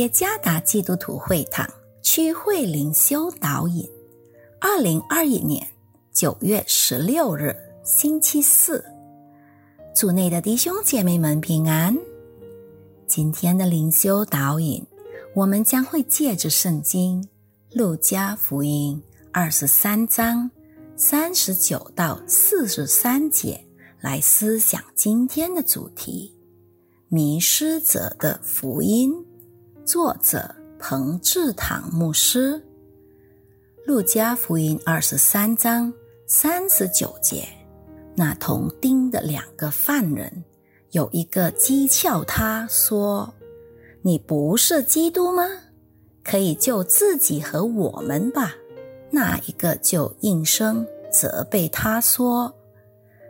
耶加达基督徒会堂区会灵修导引，二零二一年九月十六日星期四，组内的弟兄姐妹们平安。今天的灵修导引，我们将会借着圣经路加福音二十三章三十九到四十三节来思想今天的主题：迷失者的福音。作者彭志堂牧师，《路加福音》二十三章三十九节，那同钉的两个犯人，有一个讥诮他说：“你不是基督吗？可以救自己和我们吧。”那一个就应声责备他说：“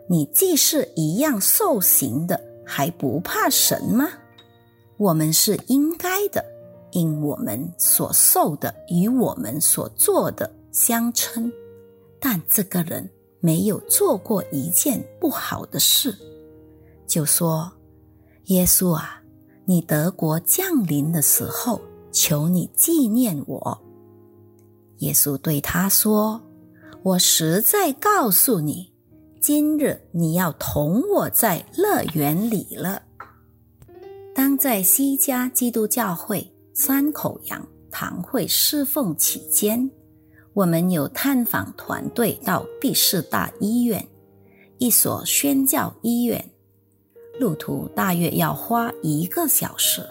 你既是一样受刑的，还不怕神吗？我们是应该的。”因我们所受的与我们所做的相称，但这个人没有做过一件不好的事，就说：“耶稣啊，你德国降临的时候，求你纪念我。”耶稣对他说：“我实在告诉你，今日你要同我在乐园里了。”在西家基督教会。三口羊堂会侍奉期间，我们有探访团队到第四大医院，一所宣教医院，路途大约要花一个小时。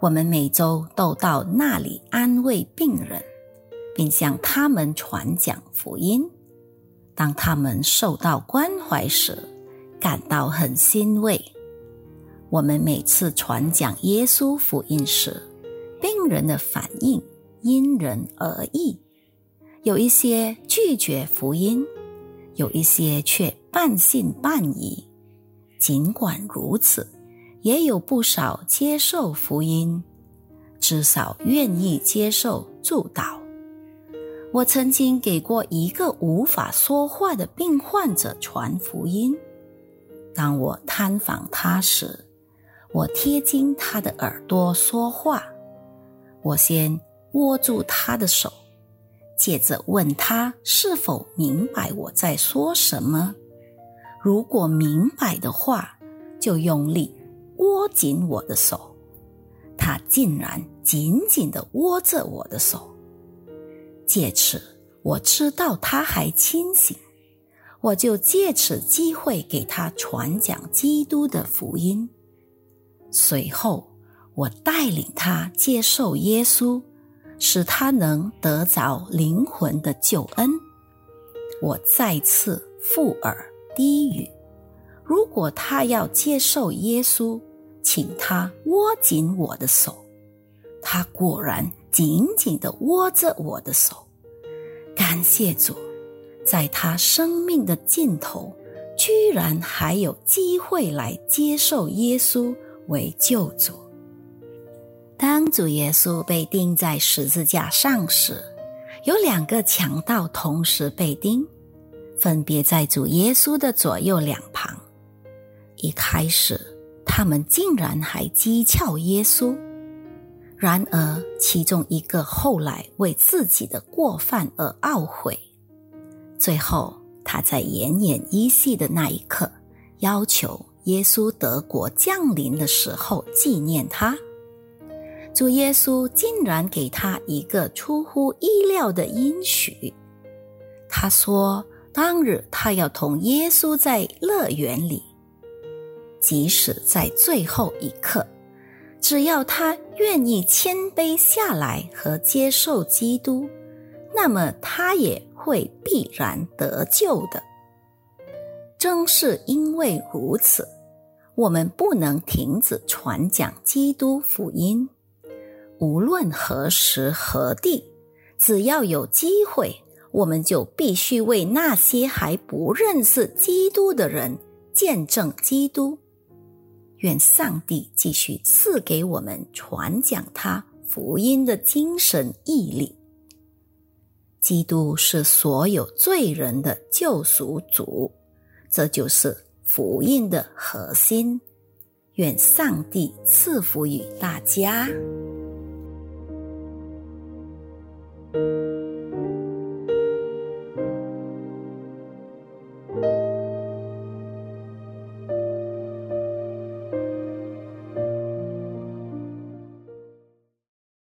我们每周都到那里安慰病人，并向他们传讲福音。当他们受到关怀时，感到很欣慰。我们每次传讲耶稣福音时，病人的反应因人而异，有一些拒绝福音，有一些却半信半疑。尽管如此，也有不少接受福音，至少愿意接受助导。我曾经给过一个无法说话的病患者传福音。当我探访他时，我贴近他的耳朵说话。我先握住他的手，接着问他是否明白我在说什么。如果明白的话，就用力握紧我的手。他竟然紧紧地握着我的手。借此，我知道他还清醒，我就借此机会给他传讲基督的福音。随后。我带领他接受耶稣，使他能得着灵魂的救恩。我再次附耳低语：如果他要接受耶稣，请他握紧我的手。他果然紧紧地握着我的手。感谢主，在他生命的尽头，居然还有机会来接受耶稣为救主。当主耶稣被钉在十字架上时，有两个强盗同时被钉，分别在主耶稣的左右两旁。一开始，他们竟然还讥诮耶稣；然而，其中一个后来为自己的过犯而懊悔，最后他在奄奄一息的那一刻，要求耶稣德国降临的时候纪念他。主耶稣竟然给他一个出乎意料的应许。他说：“当日他要同耶稣在乐园里，即使在最后一刻，只要他愿意谦卑下来和接受基督，那么他也会必然得救的。”正是因为如此，我们不能停止传讲基督福音。无论何时何地，只要有机会，我们就必须为那些还不认识基督的人见证基督。愿上帝继续赐给我们传讲他福音的精神毅力。基督是所有罪人的救赎主，这就是福音的核心。愿上帝赐福于大家。